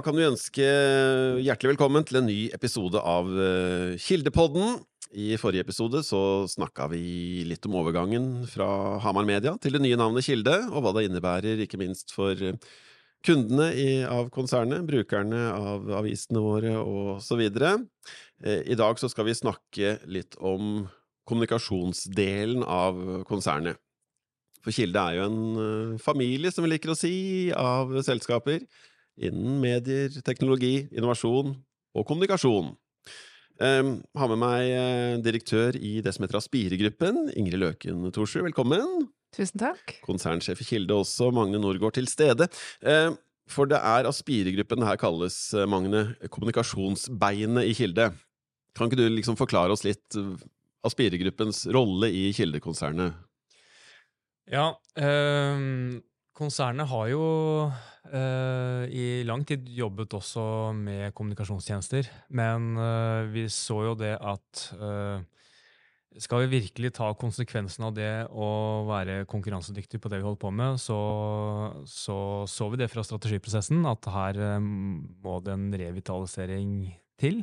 kan vi ønske hjertelig velkommen til en ny episode av eh, Kildepodden. I forrige episode så snakka vi litt om overgangen fra Hamar Media til det nye navnet Kilde, og hva det innebærer, ikke minst for eh, kundene i, av konsernet, brukerne av avisene våre og så videre. Eh, I dag så skal vi snakke litt om kommunikasjonsdelen av konsernet. For Kilde er jo en familie, som vi liker å si, av selskaper innen medier, teknologi, innovasjon og kommunikasjon. Um, har med meg uh, direktør i det som heter Aspire-gruppen, Ingrid Løken Thorsrud. Velkommen. Tusen takk. Konsernsjef i Kilde også, Magne Norgård til stede. For det er Aspire-gruppen her kalles, uh, Magne, kommunikasjonsbeinet i Kilde. Kan ikke du liksom forklare oss litt Aspire-gruppens rolle i Kildekonsernet? Ja, ehm, konsernet har jo eh, i lang tid jobbet også med kommunikasjonstjenester, men eh, vi så jo det at eh, skal vi virkelig ta konsekvensen av det og være konkurransedyktig på det vi holder på med, så så, så vi det fra strategiprosessen, at her må det en revitalisering til.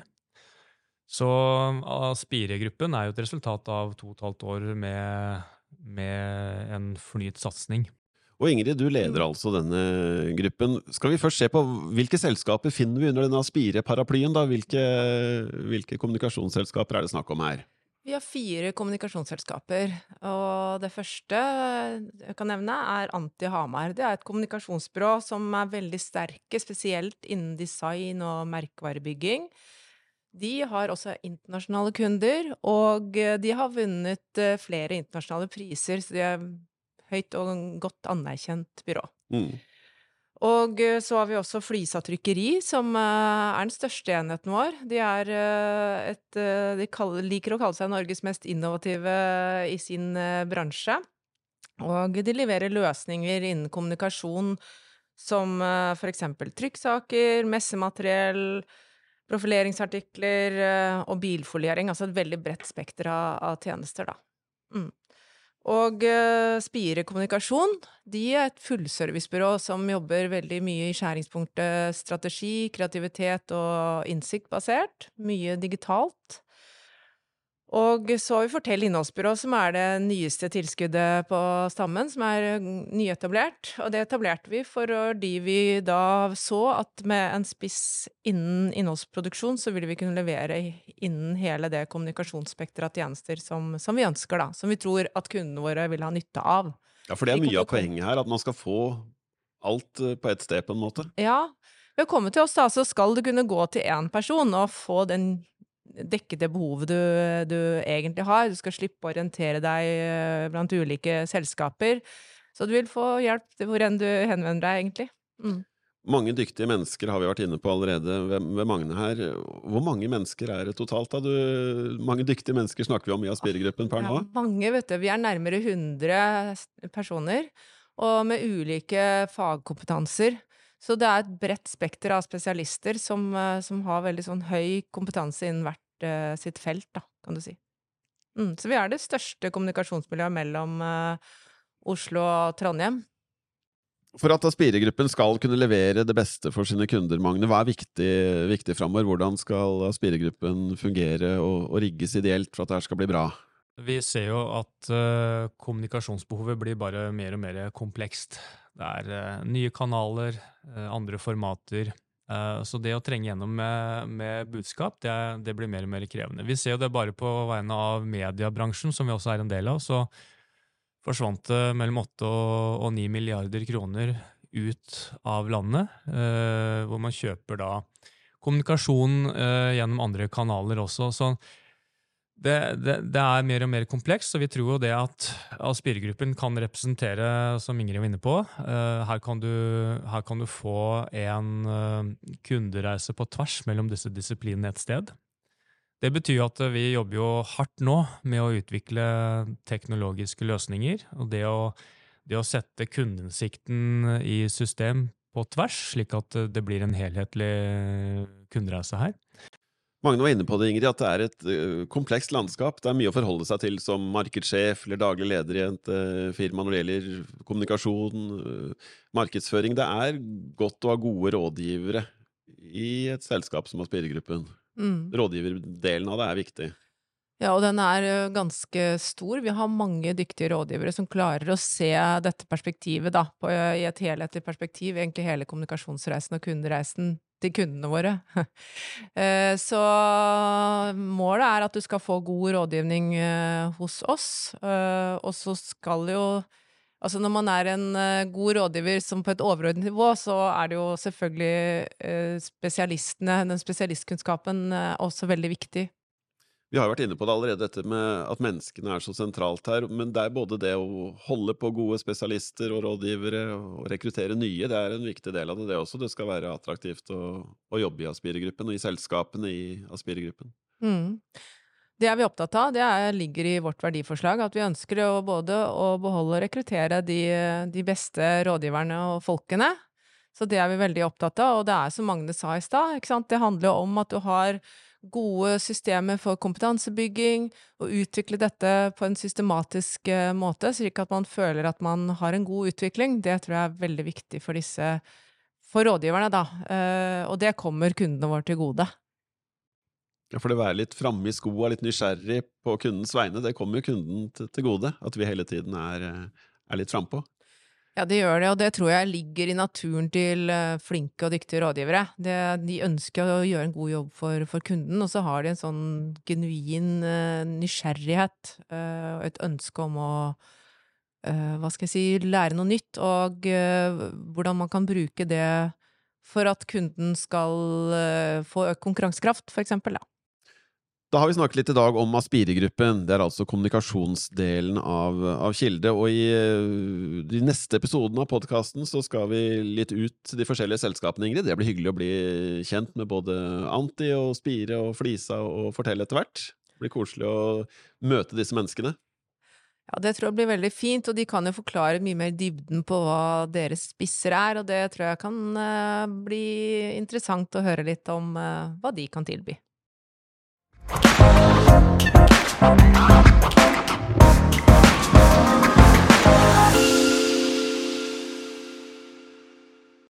Så Aspire-gruppen er jo et resultat av to og et halvt år med, med en fornyet satsing. Og Ingrid, du leder mm. altså denne gruppen. Skal vi først se på hvilke selskaper finner vi under denne Aspire-paraplyen? da? Hvilke, hvilke, kommunikasjonsselskaper er det snakk om her? Vi har fire kommunikasjonsselskaper, og det første jeg kan nevne er Anti Hamar. Det er et kommunikasjonsbyrå som er veldig sterke, spesielt innen design og merkevarebygging. De har også internasjonale kunder, og de har vunnet eh, flere internasjonale priser, så de er høyt og godt anerkjent byrå. Mm. Og eh, så har vi også Flisa trykkeri, som uh, er den største enheten vår. De, er, uh, et, de kaller, liker å kalle seg Norges mest innovative i sin bransje. Og de leverer løsninger innen kommunikasjon som eksempel trykksaker, messemateriell, profileringsartikler og bilfoliering. Altså et veldig bredt spekter av tjenester, da. Mm. Og uh, Spire kommunikasjon de er et fullservicebyrå som jobber veldig mye i skjæringspunktet strategi, kreativitet og innsiktbasert. Mye digitalt. Og så har vi Fortell innholdsbyrå, som er det nyeste tilskuddet på stammen, som er nyetablert. Og det etablerte vi fordi vi da så at med en spiss innen innholdsproduksjon, så ville vi kunne levere innen hele det kommunikasjonsspekteret av tjenester som, som, vi ønsker, da. Som vi tror at kundene våre vil ha nytte av. Ja, for det er mye av poenget her, at man skal få alt eh, på ett sted, på en måte. Ja. Ved å komme til oss, da, så skal du kunne gå til én person og få den dekke det behovet du, du, egentlig har. Du skal slippe å orientere deg eh, blant ulike selskaper. Så du vil få hjelp hvor enn du henvender deg, egentlig. Mm. Mange dyktige mennesker har vi vært inne på allerede ved, ved Magne her. Hvor mange mennesker er det totalt? da? Du, mange dyktige mennesker snakker vi om i Aspire-gruppen per nå? Ja, mange, vet du. Vi er nærmere 100 personer. Og med ulike fagkompetanser. Så det er et bredt spekter av spesialister som, eh, som, har veldig sånn høy kompetanse innen hvert uh, sitt felt, da, kan du si. Mm, så vi er det største kommunikasjonsmiljøet mellom uh, Oslo og Trondheim. For at Aspire-gruppen skal kunne levere det beste for sine kunder, Magne, hva er viktig, viktig framover? Hvordan skal Aspire-gruppen fungere og, og, rigges ideelt for at dette skal bli bra? Vi ser jo at uh, kommunikasjonsbehovet blir bare mer og mer komplekst. Det er uh, nye kanaler, uh, andre formater. Uh, så det å trenge gjennom med, med budskap, det, det, blir mer og mer krevende. Vi ser jo det bare på vegne av mediebransjen, som vi også er en del av. Så forsvant det mellom 8 og, og 9 milliarder kroner ut av landet, hvor man kjøper da kommunikasjon gjennom andre kanaler også. Så det, det, det, er mer og mer komplekst, og vi tror jo det at Aspire-gruppen kan representere, som Ingrid var inne på, uh, her, kan du, her, kan du, få en uh, kundereise på tvers mellom disse disiplinene et sted. Det betyr at vi jobber jo hardt nå med å utvikle teknologiske løsninger. Og det å, det å sette kundeinnsikten i system på tvers, slik at det blir en helhetlig kundereise her. Magne var inne på det, Ingrid, at det er et uh, komplekst landskap. Det er mye å forholde seg til som markedssjef eller daglig leder i et uh, firma når det gjelder kommunikasjon, uh, markedsføring. Det er godt å ha gode rådgivere i et selskap som Aspiregruppen. Mm. Rådgiverdelen av det er viktig. Ja, og den er ganske stor. Vi har mange dyktige rådgivere som klarer å se dette perspektivet, da, på, i et helhetlig perspektiv, egentlig hele kommunikasjonsreisen og kundereisen til kundene våre. Eh, Så målet er at du skal få god rådgivning eh, hos oss, eh, og så skal jo Altså når man er en god rådgiver som på et overordnet nivå, så er det jo selvfølgelig spesialistene, den spesialistkunnskapen, også veldig viktig. Vi har jo vært inne på det allerede, dette med at menneskene er så sentralt her. Men det er både det å holde på gode spesialister og rådgivere og rekruttere nye, det er en viktig del av det, det også. Det skal være attraktivt å, å jobbe i Aspiregruppen og i selskapene i Aspiregruppen. Mm. Det er vi opptatt av. Det er, ligger i vårt verdiforslag. At vi ønsker å både å beholde og rekruttere de, de beste rådgiverne og folkene. Så det er vi veldig opptatt av. Og det er som Magne sa i stad. Det handler jo om at du har gode systemer for kompetansebygging, og utvikle dette på en systematisk eh, måte, slik at man føler at man har en god utvikling. Det tror jeg er veldig viktig for disse for rådgiverne, da. Eh, og det kommer kundene våre til gode. Ja, for det å være litt framme i skoa, litt nysgjerrig på kundens vegne, det kommer jo kunden til, gode. At vi hele tiden er, eh, er litt frampå. Ja, det gjør det, og det tror jeg ligger i naturen til eh, flinke og dyktige rådgivere. Det, de ønsker å gjøre en god jobb for, for kunden, og så har de en sånn genuin eh, nysgjerrighet eh, og et ønske om å hva skal jeg si, lære noe nytt, og hvordan man kan bruke det for at kunden skal få økt konkurransekraft, for eksempel. Da. Da har vi snakket litt i dag om Aspire-gruppen. Det er altså kommunikasjonsdelen av, av Kilde. Og i eh, de neste episodene av podkasten så skal vi litt ut de forskjellige selskapene, Ingrid. Det blir hyggelig å bli kjent med både Anti og Spire og Flisa og fortelle etter hvert. Det blir koselig å møte disse menneskene. Ja, det tror jeg blir veldig fint, og de kan jo forklare mye mer dybden på hva deres spisser er, og det tror jeg kan uh, bli interessant å høre litt om uh, hva de kan tilby. Thank you.